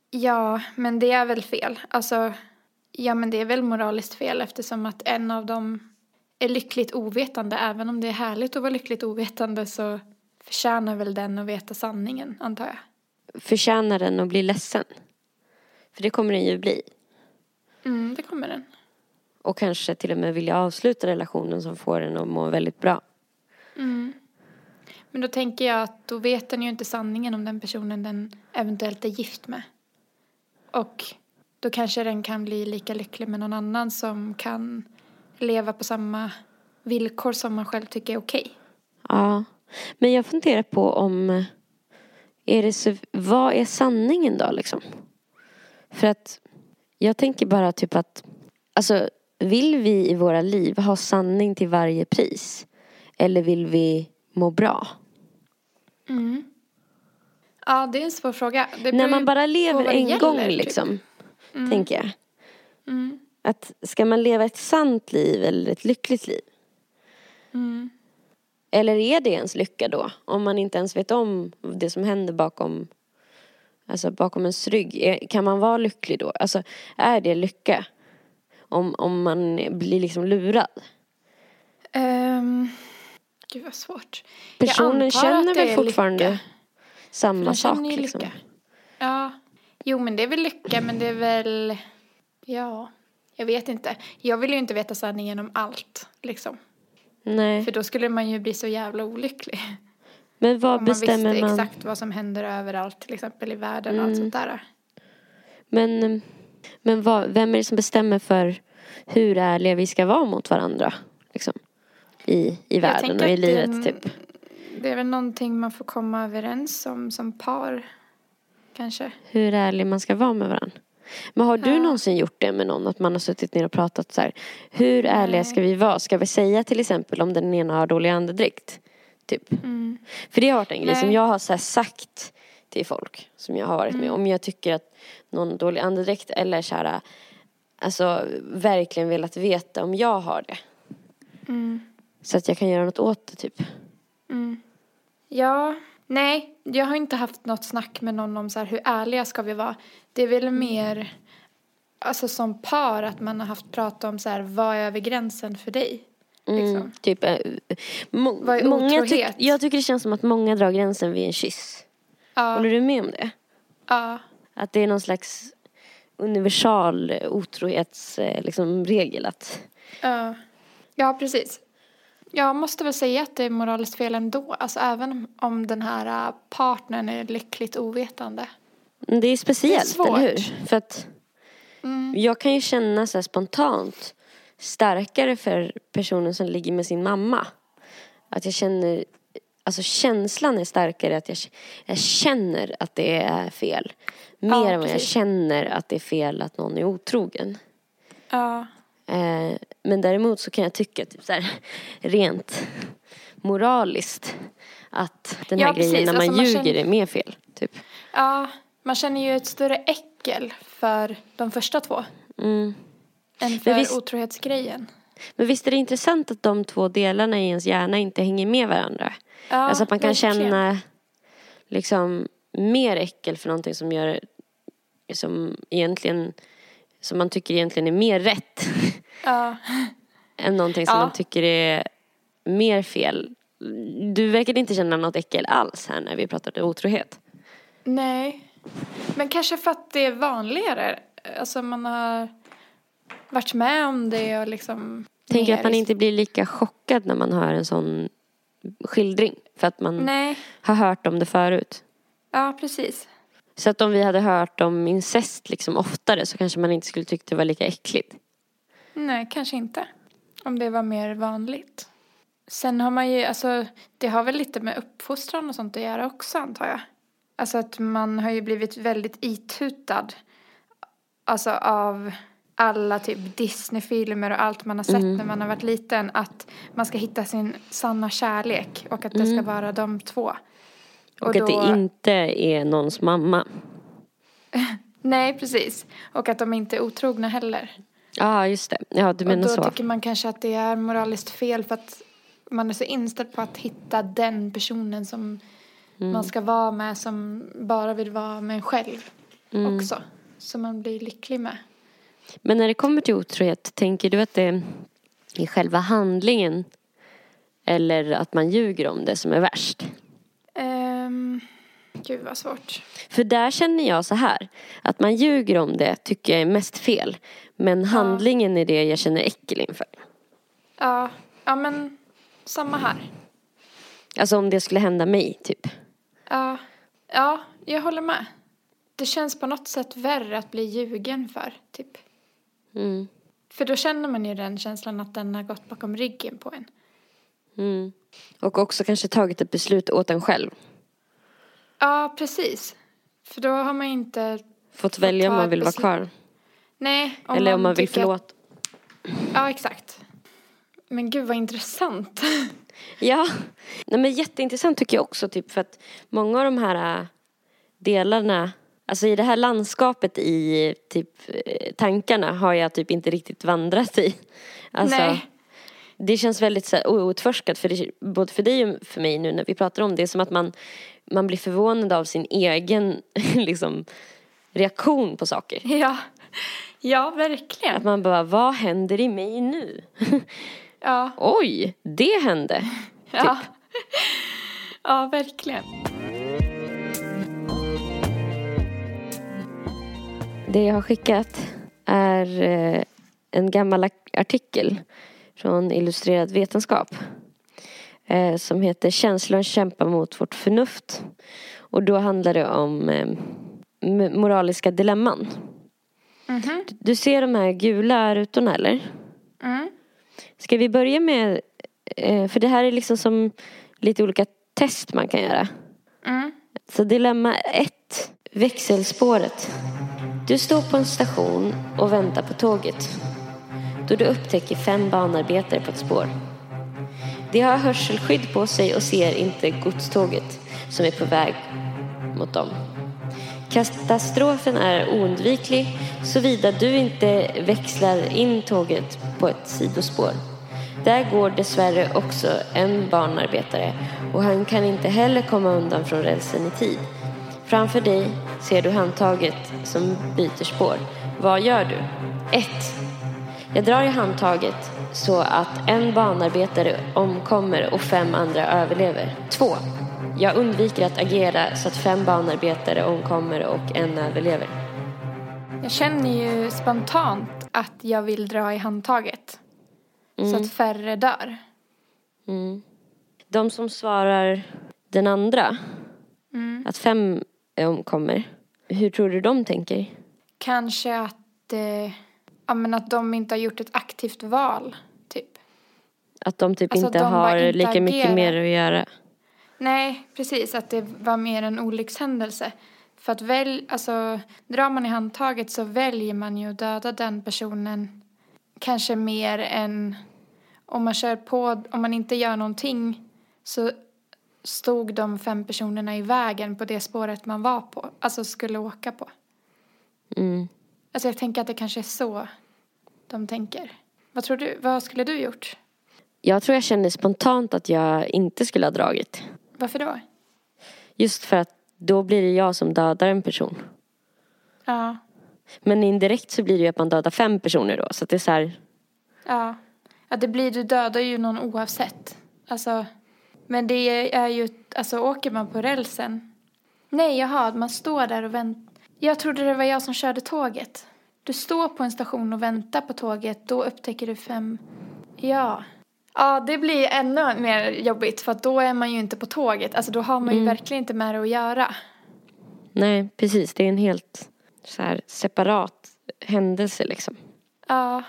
Ja, men det är väl fel. Alltså, ja men det är väl moraliskt fel eftersom att en av dem är lyckligt ovetande. Även om det är härligt att vara lyckligt ovetande så förtjänar väl den att veta sanningen, antar jag. Förtjänar den att bli ledsen? För det kommer den ju bli. Mm, det kommer den. Och kanske till och med vilja avsluta relationen som får den att må väldigt bra. Mm. Men då tänker jag att då vet den ju inte sanningen om den personen den eventuellt är gift med. Och då kanske den kan bli lika lycklig med någon annan som kan leva på samma villkor som man själv tycker är okej. Ja. Men jag funderar på om... Är det så, vad är sanningen då liksom? För att jag tänker bara typ att... Alltså, vill vi i våra liv ha sanning till varje pris? Eller vill vi må bra? Mm. Ja, det är en svår fråga. När man bara lever en gäller, gång typ. liksom. Tänker jag. Mm. Att ska man leva ett sant liv eller ett lyckligt liv? Mm. Eller är det ens lycka då? Om man inte ens vet om det som händer bakom, alltså bakom ens rygg. Kan man vara lycklig då? Alltså är det lycka? Om, om man blir liksom lurad. Um, gud vad svårt. Personen känner väl fortfarande lycka. samma sak liksom. lycka. Ja. Jo, men det är väl lycka, men det är väl... Ja, jag vet inte. Jag vill ju inte veta sanningen om allt, liksom. Nej. För då skulle man ju bli så jävla olycklig. Men vad Om man visste bestämmer man? exakt vad som händer överallt, till exempel i världen och Mm. allt sånt där. Men, men vad, vem är det som bestämmer för hur ärliga vi ska vara mot varandra? Liksom, I, i världen och i det livet en- typ. Det är väl någonting man får komma överens om som par, kanske. Hur ärlig man ska vara med varandra. Men har du Ja. någonsin gjort det med någon? Att man har suttit ner och pratat så här. Hur ärliga ska vi vara? Ska vi säga till exempel om den ena har dålig andedräkt? Typ. Mm. För det har varit en grej Nej. som jag har så sagt till folk som jag har varit med om. jag tycker att någon har dålig andedräkt eller så här, alltså verkligen velat veta om jag har det. Mm. Så att jag kan göra något åt det typ. Mm. Ja, nej, jag har inte haft något snack med någon om så här, hur ärliga ska vi vara. Det är väl mer, alltså som par, att man har haft prat om så här, vad är över gränsen för dig? Mm, Liksom. typ, eh, må, Vad är många tyck, otrohet? jag tycker det känns som att många drar gränsen vid en kyss. Ja, Håller du med om det? ja, Att det är någon slags universal otrohetsregel. Liksom, regel att ja. ja, precis. Jag måste väl säga att det är moraliskt fel ändå, alltså även om den här äh, partnern är lyckligt ovetande. Men Det är speciellt, svårt. eller hur? För att Mm. jag kan ju känna så spontant starkare för personen som ligger med sin mamma. Att jag känner, alltså känslan är starkare att jag, jag känner att det är fel. Mer Ja, än vad jag känner att det är fel att någon är otrogen. Ja, Eh, men däremot så kan jag tycka typ så här, rent moraliskt att den här Ja, grejen precis. när man Alltså, man ljuger känner- är mer fel. Typ. ja, man känner ju ett större äckel för de första två Mm. än för visst- otrohetsgrejen. Men visst är det intressant att de två delarna i ens hjärna inte hänger med varandra? Ja, alltså att man kan verkligen. känna liksom mer äckel för någonting som gör som egentligen som man tycker egentligen är mer rätt Ja, än någonting som Ja. man tycker är mer fel. Du verkar inte känna något äckel alls här när vi pratade otrohet. nej. Men kanske för att det är vanligare. Alltså man har varit med om det och liksom... Tänker att man inte blir lika chockad när man hör en sån skildring. För att man Nej, har hört om det förut. ja precis. Så att om vi hade hört om incest liksom oftare så kanske man inte skulle tycka det var lika äckligt. Nej, kanske inte. Om det var mer vanligt. Sen har man ju, alltså det har väl lite med uppfostran och sånt att göra också antar jag. Alltså att man har ju blivit väldigt itutad. Alltså av alla typ Disney-filmer och allt man har sett när man har varit liten. Att man ska hitta sin sanna kärlek och att det ska vara de två. Och, att det inte är någons mamma. Nej, precis. Och att de inte är otrogna heller. Ja, just det. Ja, du Och menar då så. tycker man kanske att det är moraliskt fel för att man är så inställd på att hitta den personen som Mm. man ska vara med som bara vill vara med en själv Mm. också. Som man blir lycklig med. Men när det kommer till otrohet, tänker du att det är själva handlingen eller att man ljuger om det som är värst? Um, gud vad svårt. För där känner jag så här, att man ljuger om det tycker jag är mest fel. Men handlingen är det jag känner äckel inför. Ja, ja men samma här. Alltså om det skulle hända mig, typ. Ja, ja, jag håller med. Det känns på något sätt värre att bli ljugen för, typ. Mm. För då känner man ju den känslan att den har gått bakom ryggen på en. Mm. Och också kanske tagit ett beslut åt en själv. Ja, precis. För då har man inte... Fått välja om man vill vara kvar. Nej, eller om man vill förlåta. Ja, exakt. Men gud vad intressant. Ja, Nej, men jätteintressant tycker jag också typ för att många av de här äh, delarna, alltså i det här landskapet i typ eh, tankarna har jag typ inte riktigt vandrat i. Alltså, Nej. Det känns väldigt så här, outforskat för det, både för dig och för mig nu när vi pratar om det. Är som att man, man blir förvånad av sin egen liksom, reaktion på saker. Ja, ja verkligen. Att man bara, vad händer i mig nu? Ja, Oj, det hände. ja. ja verkligen. Det jag har skickat är eh, en gammal artikel från Illustrerad vetenskap eh, som heter Känslor kämpar mot vårt förnuft. Och då handlar det om eh, moraliska dilemman. Mhm. Du ser de här gula rutorna eller? Mm. Ska vi börja med, för det här är liksom som lite olika test man kan göra. Mm. Så dilemma ett, växelspåret. Du står på en station och väntar på tåget. Då du upptäcker fem banarbetare på ett spår. De har hörselskydd på sig och ser inte godståget som är på väg mot dem. Katastrofen är oundviklig såvida du inte växlar in tåget på ett sidospår. Där går dessvärre också en barnarbetare och han kan inte heller komma undan från rälsen i tid. Framför dig ser du handtaget som byter spår. Vad gör du? 1. Jag drar i handtaget så att en banarbetare omkommer och fem andra överlever. 2. Jag undviker att agera så att fem banarbetare omkommer och en överlever. Jag känner ju spontant att jag vill dra i handtaget. Så att färre dör. Mm. De som svarar den andra, att fem omkommer, hur tror du de tänker? Kanske att, eh, ja, men att de inte har gjort ett aktivt val, typ. Att de typ Alltså, inte de har inte lika mycket agerar. mer att göra? Nej, precis. Att det var mer en olyckshändelse. För att väl, alltså, drar man i handtaget så väljer man ju att döda den personen kanske mer än om man kör på, om man inte gör någonting så stod de fem personerna i vägen på det spåret man var på, alltså skulle åka på. Mm. Alltså jag tänker att det kanske är så de tänker. Vad tror du, vad skulle du gjort? Jag tror jag känner spontant att jag inte skulle ha dragit. Varför då? Just för att då blir det jag som dödar en person. Ja, Men indirekt så blir det ju att man dödar fem personer då. Så att det är så här, Ja. ja, det blir, du dödar ju någon oavsett. Alltså, men det är ju, alltså åker man på rälsen. Nej, jaha, man står där och väntar. Jag trodde det var jag som körde tåget. du står på en station och väntar på tåget, då upptäcker du fem... Ja. Ja, det blir ännu mer jobbigt för då är man ju inte på tåget. Alltså då har man ju Mm. verkligen inte med det att göra. Nej, precis. Det är en helt så här separat händelse liksom. Ja.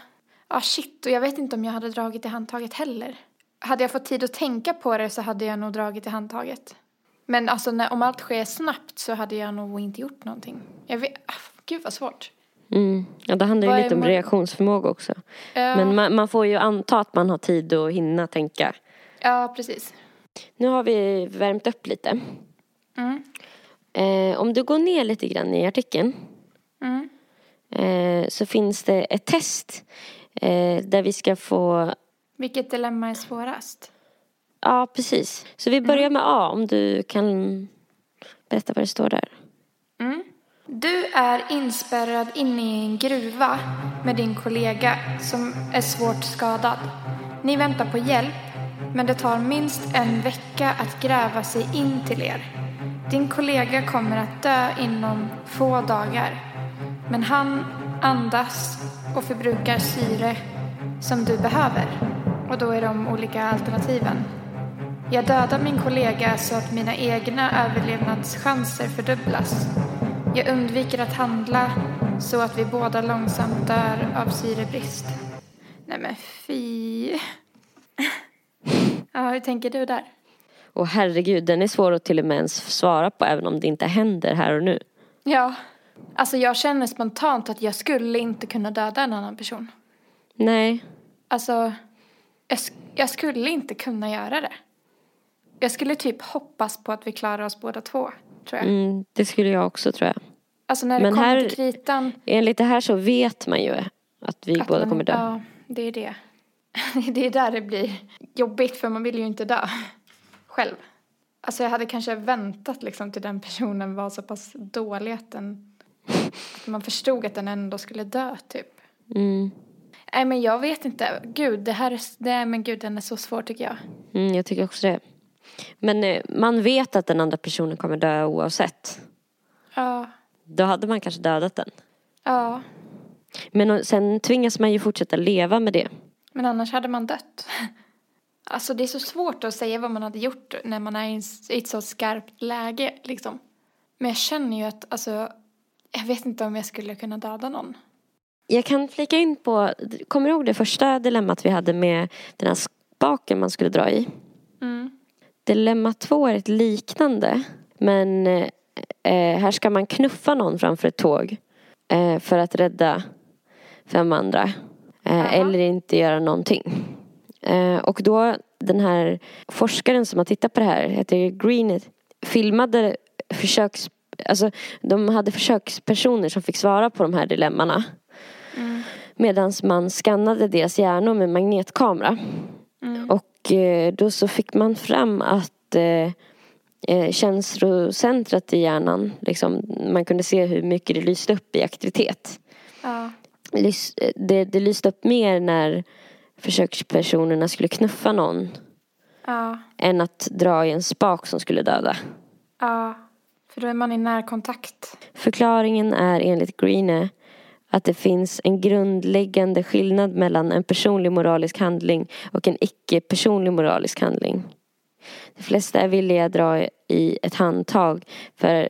Ja, shit. Och jag vet inte om jag hade dragit i handtaget heller. Hade jag fått tid att tänka på det så hade jag nog dragit i handtaget. Men alltså när, om allt sker snabbt så hade jag nog inte gjort någonting. Jag vet, ah, gud vad svårt. Mm. Ja, det handlar Vad ju lite om mor- reaktionsförmåga också. Ja, Men man, man får ju anta att man har tid att hinna tänka. ja precis. Nu har vi värmt upp lite. Mm. Eh, om du går ner lite grann i artikeln Mm. eh, så finns det ett test eh, där vi ska få Vilket dilemma är svårast? Ja, precis. Så vi börjar med A, om du kan berätta vad det står där. Mm. Du är inspärrad inne i en gruva med din kollega som är svårt skadad. Ni väntar på hjälp, men det tar minst en vecka att gräva sig in till er. Din kollega kommer att dö inom få dagar, men han andas och förbrukar syre som du behöver. Och då är de olika alternativen. Jag dödar min kollega så att mina egna överlevnadschanser fördubblas. Jag undviker att handla så att vi båda långsamt dör av syrebrist. Nej men fy. Ja, hur tänker du där? Och herregud, den är svår att till och med ens svara på även om det inte händer här och nu. Ja, alltså jag känner spontant att jag skulle inte kunna döda en annan person. Nej, Alltså, jag, jag skulle inte kunna göra det. Jag skulle typ hoppas på att vi klarar oss båda två, tror jag. mm, det skulle jag också tror jag. Alltså när det Men kommer här- till kritan. Enligt det här så vet man ju att vi att båda man- kommer dö. Ja, det är det. det är där det blir jobbigt för man vill ju inte dö själv. Alltså jag hade kanske väntat liksom till den personen var så pass dålig att den att man förstod att den ändå skulle dö typ. Mm. Nej men jag vet inte. Gud, det här är, men gud den är så svår tycker jag. Mm, jag tycker också det. Men eh, man vet att den andra personen kommer dö oavsett. Ja, Då hade man kanske dödat den. ja. Men och- sen tvingas man ju fortsätta leva med det. Men annars hade man dött. Alltså det är så svårt att säga vad man hade gjort när man är i ett så skarpt läge liksom. Men jag känner ju att, alltså, jag vet inte om jag skulle kunna döda någon. Jag kan flika in på, kommer du ihåg det första dilemmat vi hade med den här spaken man skulle dra i? Mm. Dilemma två är ett liknande. Men eh, här ska man knuffa någon framför ett tåg. Eh, för att rädda fem andra. Eh, eller inte göra någonting. Eh, och då den här forskaren som har tittat på det här, heter Greenet, filmade försöks... Alltså de hade försökspersoner som fick svara på de här dilemmana. Medan man skannade deras hjärnor med magnetkamera. Mm. Och eh, då så fick man fram att eh, eh, känslocentrat i hjärnan, liksom, man kunde se hur mycket det lyste upp i aktivitet. Ja. Lys, eh, det, det lyste upp mer när försökspersonerna skulle knuffa någon Ja. än att dra i en spak som skulle döda. Ja. För då är man i närkontakt. Förklaringen är enligt Greene att det finns en grundläggande skillnad mellan en personlig moralisk handling och en icke-personlig moralisk handling. De flesta är villiga att dra i ett handtag för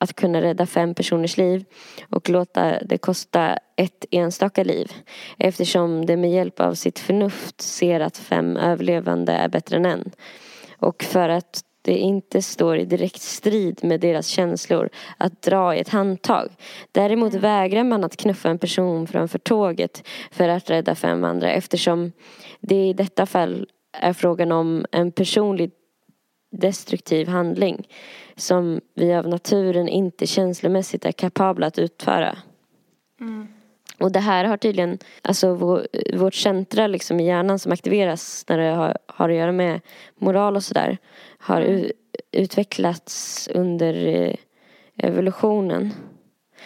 att kunna rädda fem personers liv och låta det kosta ett enstaka liv eftersom de med hjälp av sitt förnuft ser att fem överlevande är bättre än en. Och för att det inte står i direkt strid med deras känslor att dra i ett handtag. Däremot vägrar man att knuffa en person framför tåget för att rädda fem andra eftersom det i detta fall är frågan om en personlig destruktiv handling som vi av naturen inte känslomässigt är kapabla att utföra. Mm. Och det här har tydligen, alltså vår, vårt centra liksom i hjärnan som aktiveras när det har, har att göra med moral och sådär har u, utvecklats under eh, evolutionen.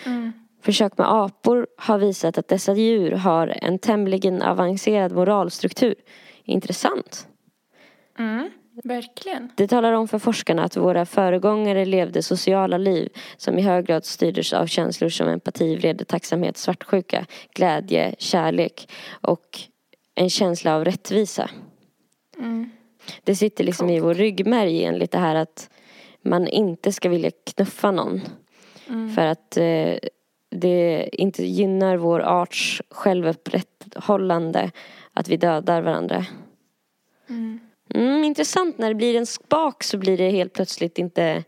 Mm. Försök med apor har visat att dessa djur har en tämligen avancerad moralstruktur. Intressant. Mm. Verkligen. Det talar om för forskarna att våra föregångare levde sociala liv som i hög grad styrdes av känslor som empati, vrede, tacksamhet, svartsjuka, glädje, kärlek och en känsla av rättvisa. Mm. Det sitter liksom i vår ryggmärg enligt det här att man inte ska vilja knuffa någon. För att eh, det inte gynnar vår arts självupprätthållande att vi dödar varandra. Mm, intressant, när det blir en spak så blir det helt plötsligt inte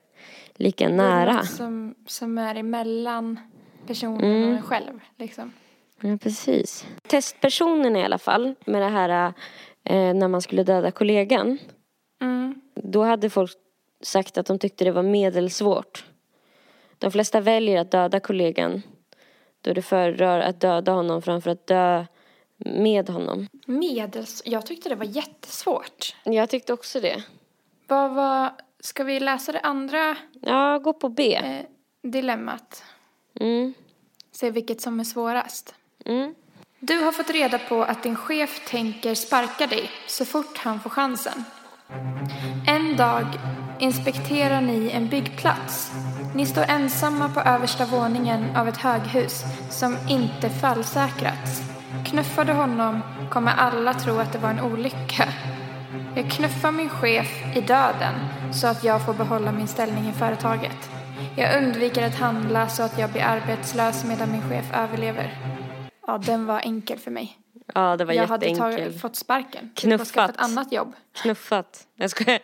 lika Det är nära. något som, som är emellan personen och en själv. Liksom. Ja, precis. Testpersonen i alla fall, med det här eh, när man skulle döda kollegan. Mm. Då hade folk sagt att de tyckte det var medelsvårt. De flesta väljer att döda kollegan då det föredrar att döda honom framför att dö med honom. Medels... Jag tyckte det var jättesvårt. Jag tyckte också det. Vad var... Ska vi läsa det andra Ja, gå på B. eh, dilemmat? Mm. Se vilket som är svårast. Mm. Du har fått reda på att din chef tänker sparka dig så fort han får chansen. En dag inspekterar ni en byggplats. Ni står ensamma på översta våningen av ett höghus som inte fallsäkrats. Knuffar du honom kommer alla tro att det var en olycka. Jag knuffar min chef i döden så att jag får behålla min ställning i företaget. Jag undviker att handla så att jag blir arbetslös medan min chef överlever. Ja, den var enkel för mig. Ja, det var jag hade jätteenkel. tagit, fått sparken. Knuffat. Och skaffat annat jobb. Knuffat. Jag skojar.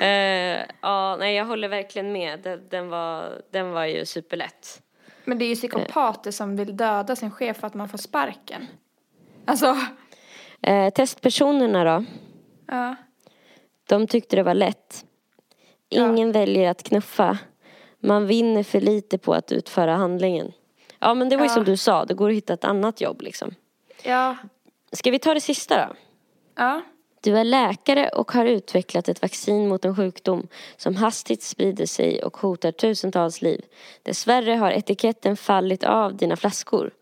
eh, ja, nej jag håller verkligen med. Den, den, var, den var ju superlätt. Men det är ju psykopater som vill döda sin chef för att man får sparken. Alltså, Eh, testpersonerna då? ja. De tyckte det var lätt. Ingen väljer att knuffa. Man vinner för lite på att utföra handlingen. Ja men det var ju Ja. som du sa, det går att hitta ett annat jobb liksom. Ja. Ska vi ta det sista då? Ja. Du är läkare och har utvecklat ett vaccin mot en sjukdom som hastigt sprider sig och hotar tusentals liv. Dessvärre har etiketten fallit av dina flaskor.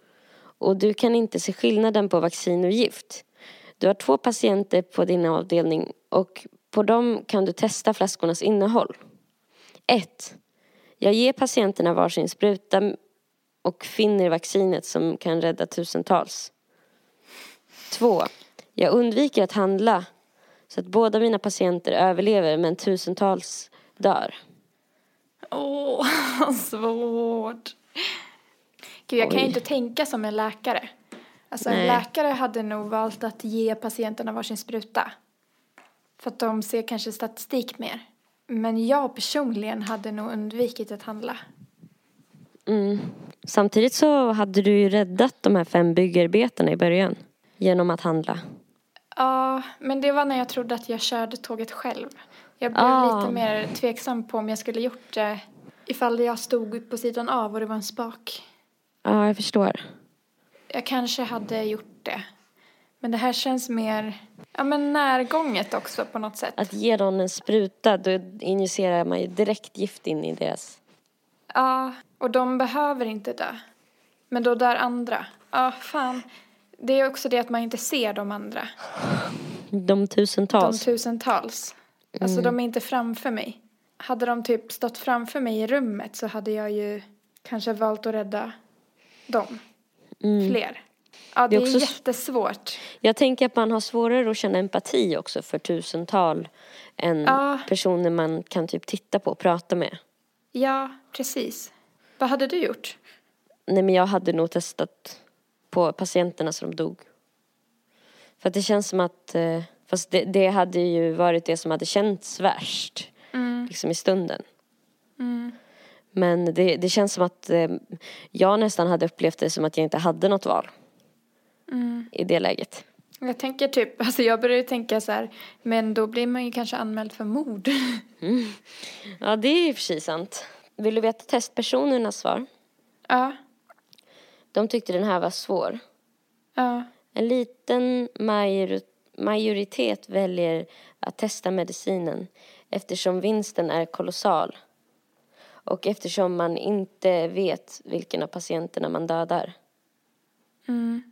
Och du kan inte se skillnaden på vaccin och gift. Du har två patienter på din avdelning och på dem kan du testa flaskornas innehåll. 1. Jag ger patienterna varsin spruta och finner vaccinet som kan rädda tusentals. 2. Jag undviker att handla så att båda mina patienter överlever men tusentals dör. Åh, svårt. Gud, jag kan ju Oj. inte tänka som en läkare. Alltså en Nej. läkare hade nog valt att ge patienterna varsin spruta. För att de ser kanske statistik mer. Men jag personligen hade nog undvikit att handla. Mm. Samtidigt så hade du ju räddat de här fem byggarbetarna i början genom att handla. Ja, men det var när jag trodde att jag körde tåget själv. Jag blev Ah. lite mer tveksam på om jag skulle gjort det ifall jag stod på sidan av och det var en spak. Ja, jag förstår. Jag kanske hade gjort det. Men det här känns mer, ja men närgånget också på något sätt. Att ge någon en spruta, då injicerar man ju direkt gift in i deras... Ja, och de behöver inte dö. Men då dör andra. Ja, fan. Det är också det att man inte ser de andra. De De tusentals. tusentals. Alltså de är inte framför mig. Hade de typ stått framför mig i rummet så hade jag ju kanske valt att rädda dem. Fler. Ja, det, Det är också jättesvårt. Jag tänker att man har svårare att känna empati också för tusental än Ja. personer man kan typ titta på och prata med. Ja, precis. Vad hade du gjort? Nej men jag hade nog testat på patienterna så de dog. För att det känns som att, eh, fast det, det hade ju varit det som hade känts värst. Liksom i stunden. Men det, det känns som att eh, jag nästan hade upplevt det som att jag inte hade något val. I det läget. Jag tänker typ, alltså jag börjar ju tänka så här, men då blir man ju kanske anmäld för mord. Ja det är för sig sant. Vill du veta testpersonernas svar? ja, De tyckte den här var svår. ja, En liten major- majoritet väljer att testa medicinen eftersom vinsten är kolossal. Och eftersom man inte vet vilken av patienterna man dödar. mm,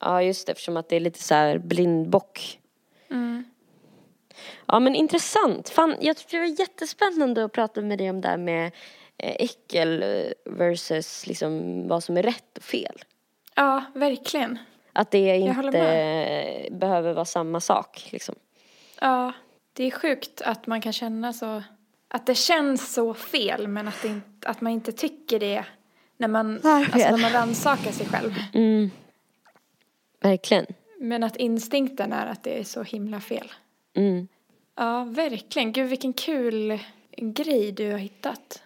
Ja, just det, eftersom att det är lite så här blindbock. mm. Ja men intressant. Fan, jag tyckte det var jättespännande att prata med dig om det här med äckel eh, versus liksom vad som är rätt och fel. Ja, verkligen. Att det inte behöver vara samma sak liksom. Ja, det är sjukt att man kan känna så, att det känns så fel men att, det inte, att man inte tycker det när man, alltså när man rannsakar sig själv. Mm. Verkligen. Men att instinkten är att det är så himla fel. Mm. Ja, verkligen. Gud vilken kul grej du har hittat.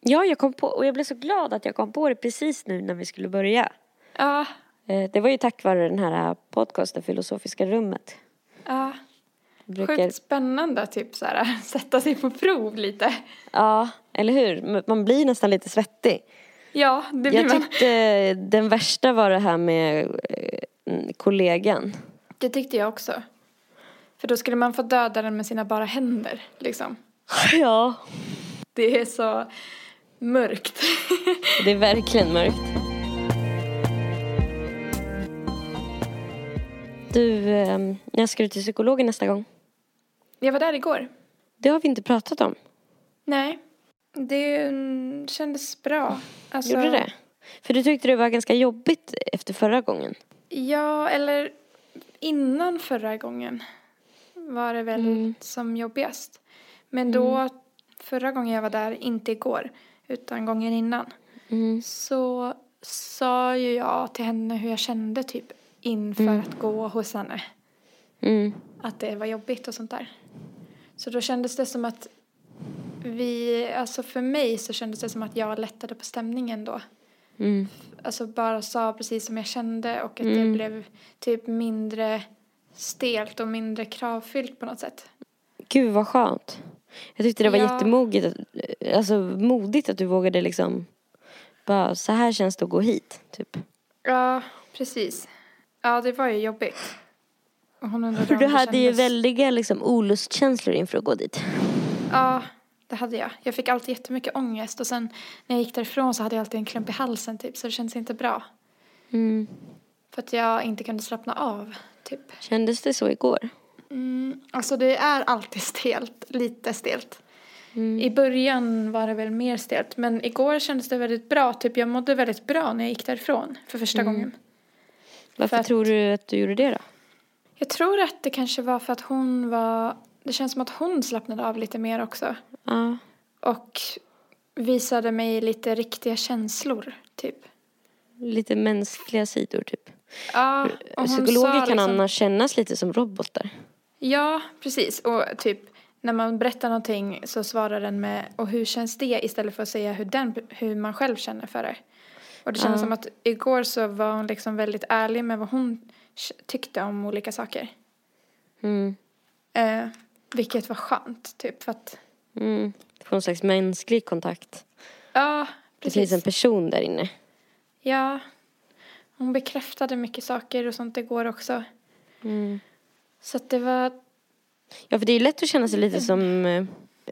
Ja, jag kom på, och jag blev så glad att jag kom på det precis nu när vi skulle börja. Ja, Eh, Det var ju tack vare den här podcasten Filosofiska rummet. ja. Jag Brukar, Sjukt spännande typ så här, sätta sig på prov lite. ja, eller hur? Man blir nästan lite svettig. Ja, det blir Jag man. tyckte den värsta var det här med eh, kollegan. Det tyckte jag också. För då skulle man få döda den med sina bara händer, liksom. Ja. Det är så mörkt. Det är verkligen mörkt. Du, eh, när ska du till psykologen nästa gång? Jag var där igår. Det har vi inte pratat om. Nej, det mm, kändes bra. Alltså, Gjorde det? För du tyckte det var ganska jobbigt efter förra gången. Ja, eller innan förra gången var det väl Mm. som jobbigast. Men då, förra gången jag var där, inte igår, utan gången innan, Mm. så sa ju jag till henne hur jag kände typ inför att gå hos henne. Mm. Att det var jobbigt och sånt där. Så då kändes det som att vi, alltså för mig så kändes det som att jag lättade på stämningen då. Mm. Alltså bara sa precis som jag kände och att det Mm. blev typ mindre stelt och mindre kravfyllt på något sätt. Gud vad skönt. Jag tyckte det var Ja. jättemodigt, att- alltså modigt att du vågade liksom bara så här känns det att gå hit, typ. Ja, precis. Ja, det var ju jobbigt. För du hade ju kändes- väldiga liksom olustkänslor inför att gå dit. Ja, det hade jag. Jag fick alltid jättemycket ångest och sen när jag gick därifrån så hade jag alltid en klump i halsen typ så det kändes inte bra. Mm. För att jag inte kunde slappna av typ. Kändes det så igår? Mm, alltså det är alltid stelt, lite stelt. Mm. I början var det väl mer stelt men igår kändes det väldigt bra. Typ jag mådde väldigt bra när jag gick därifrån för första Mm. gången. Varför För att- tror du att du gjorde det då? Jag tror att det kanske var för att hon var, det känns som att hon slappnade av lite mer också. Ja. Och visade mig lite riktiga känslor typ. Lite mänskliga sidor typ. Ja, Psykologer kan liksom- annars kännas lite som robotar. Ja, precis. Och typ när man berättar någonting så svarar den med och hur känns det istället för att säga hur, den, hur man själv känner för det. Och det kändes Ja. som att igår så var hon liksom väldigt ärlig med vad hon tyckte om olika saker. Mm. Eh, vilket var skönt, typ för att, Mm. Få någon slags mänsklig kontakt. ja, Det finns precis. en person där inne. Ja, hon bekräftade mycket saker och sånt igår också. Mm. Så att det var, Ja, för det är lätt att känna sig lite som, eh,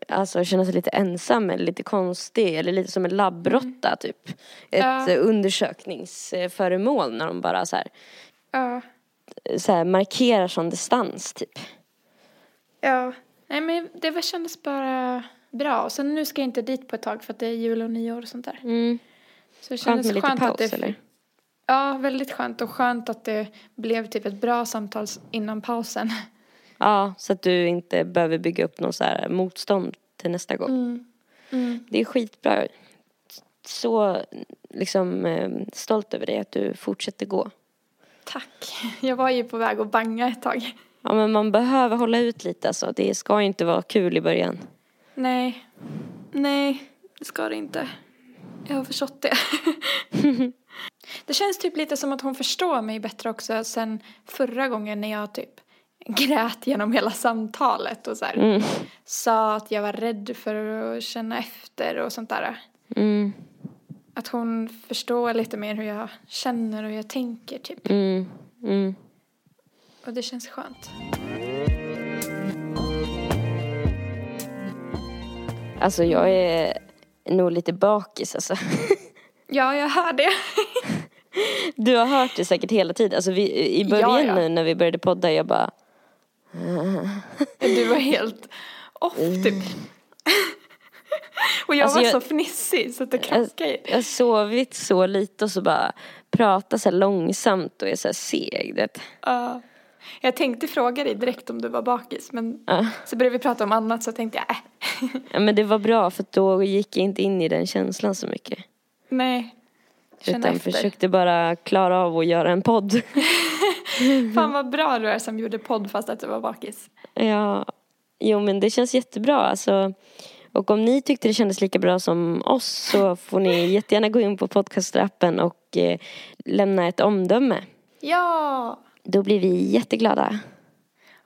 alltså känna sig lite ensam eller lite konstig eller lite som en labbrotta typ. Ett Ja. eh, undersökningsföremål när de bara så här, ja, så här markerar sån distans typ. ja. Nej men det var, kändes bara bra. Och sen nu ska jag inte dit på ett tag för att det är jul och nyår och sånt där. Mm. Så det Skönt kändes med lite skönt paus att det, eller? Ja, väldigt skönt och skönt att det blev typ ett bra samtal innan pausen. Ja, så att du inte behöver bygga upp någon så här motstånd till nästa gång. Mm. Mm. Det är skitbra. Så liksom eh, stolt över dig att du fortsätter gå. Tack. Jag var ju på väg att banga ett tag. Ja men man behöver hålla ut lite alltså. Det ska ju inte vara kul i början. Nej. Nej, det ska det inte. Jag har förstått det. det känns typ lite som att hon förstår mig bättre också sen förra gången när jag typ grät genom hela samtalet och så här. Mm. Sa att jag var rädd för att känna efter och sånt där. Mm. Att hon förstår lite mer hur jag känner och hur jag tänker typ. Mm. Mm. Och det känns skönt. Alltså jag är nog lite bakis alltså. Ja, jag hör det. Du har hört det säkert hela tiden. Alltså vi, i början Ja, ja. nu när vi började podda jag bara Du var helt off typ. Och jag Alltså, var jag- så fnissig så att det Jag, krockade ju. jag har sovit så lite och så bara prata så här långsamt och är så här seg. vet. Ja. jag tänkte fråga dig direkt om du var bakis men Ja. så började vi prata om annat så tänkte jag äh. Ja, men det var bra för då gick jag inte in i den känslan så mycket. Nej. Känna Utan efter. försökte bara klara av att göra en podd. Fan vad bra du är som gjorde podd fast att du var bakis. Ja, jo men det känns jättebra alltså. Och om ni tyckte det kändes lika bra som oss så får ni jättegärna gå in på podcastrappen och eh, lämna ett omdöme. Ja! Då blir vi jätteglada.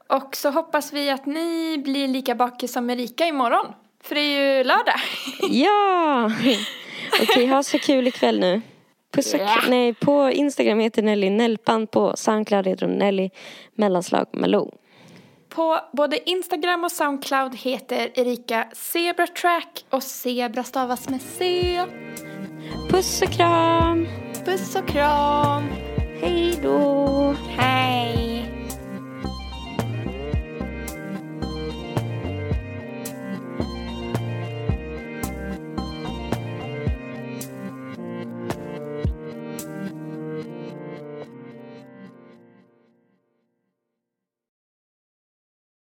Och så hoppas vi att ni blir lika bakis som Erika imorgon. För det är ju lördag. Ja! Okej, ha så kul ikväll nu. Puss och Ja. nej, på Instagram heter Nelly Nellpan, på Soundcloud heter hon Nelly mellanslag Malou. På både Instagram och Soundcloud heter Erika Zebra Track och Zebra stavas med C. Puss och kram! Puss och kram! Hej då! Hej!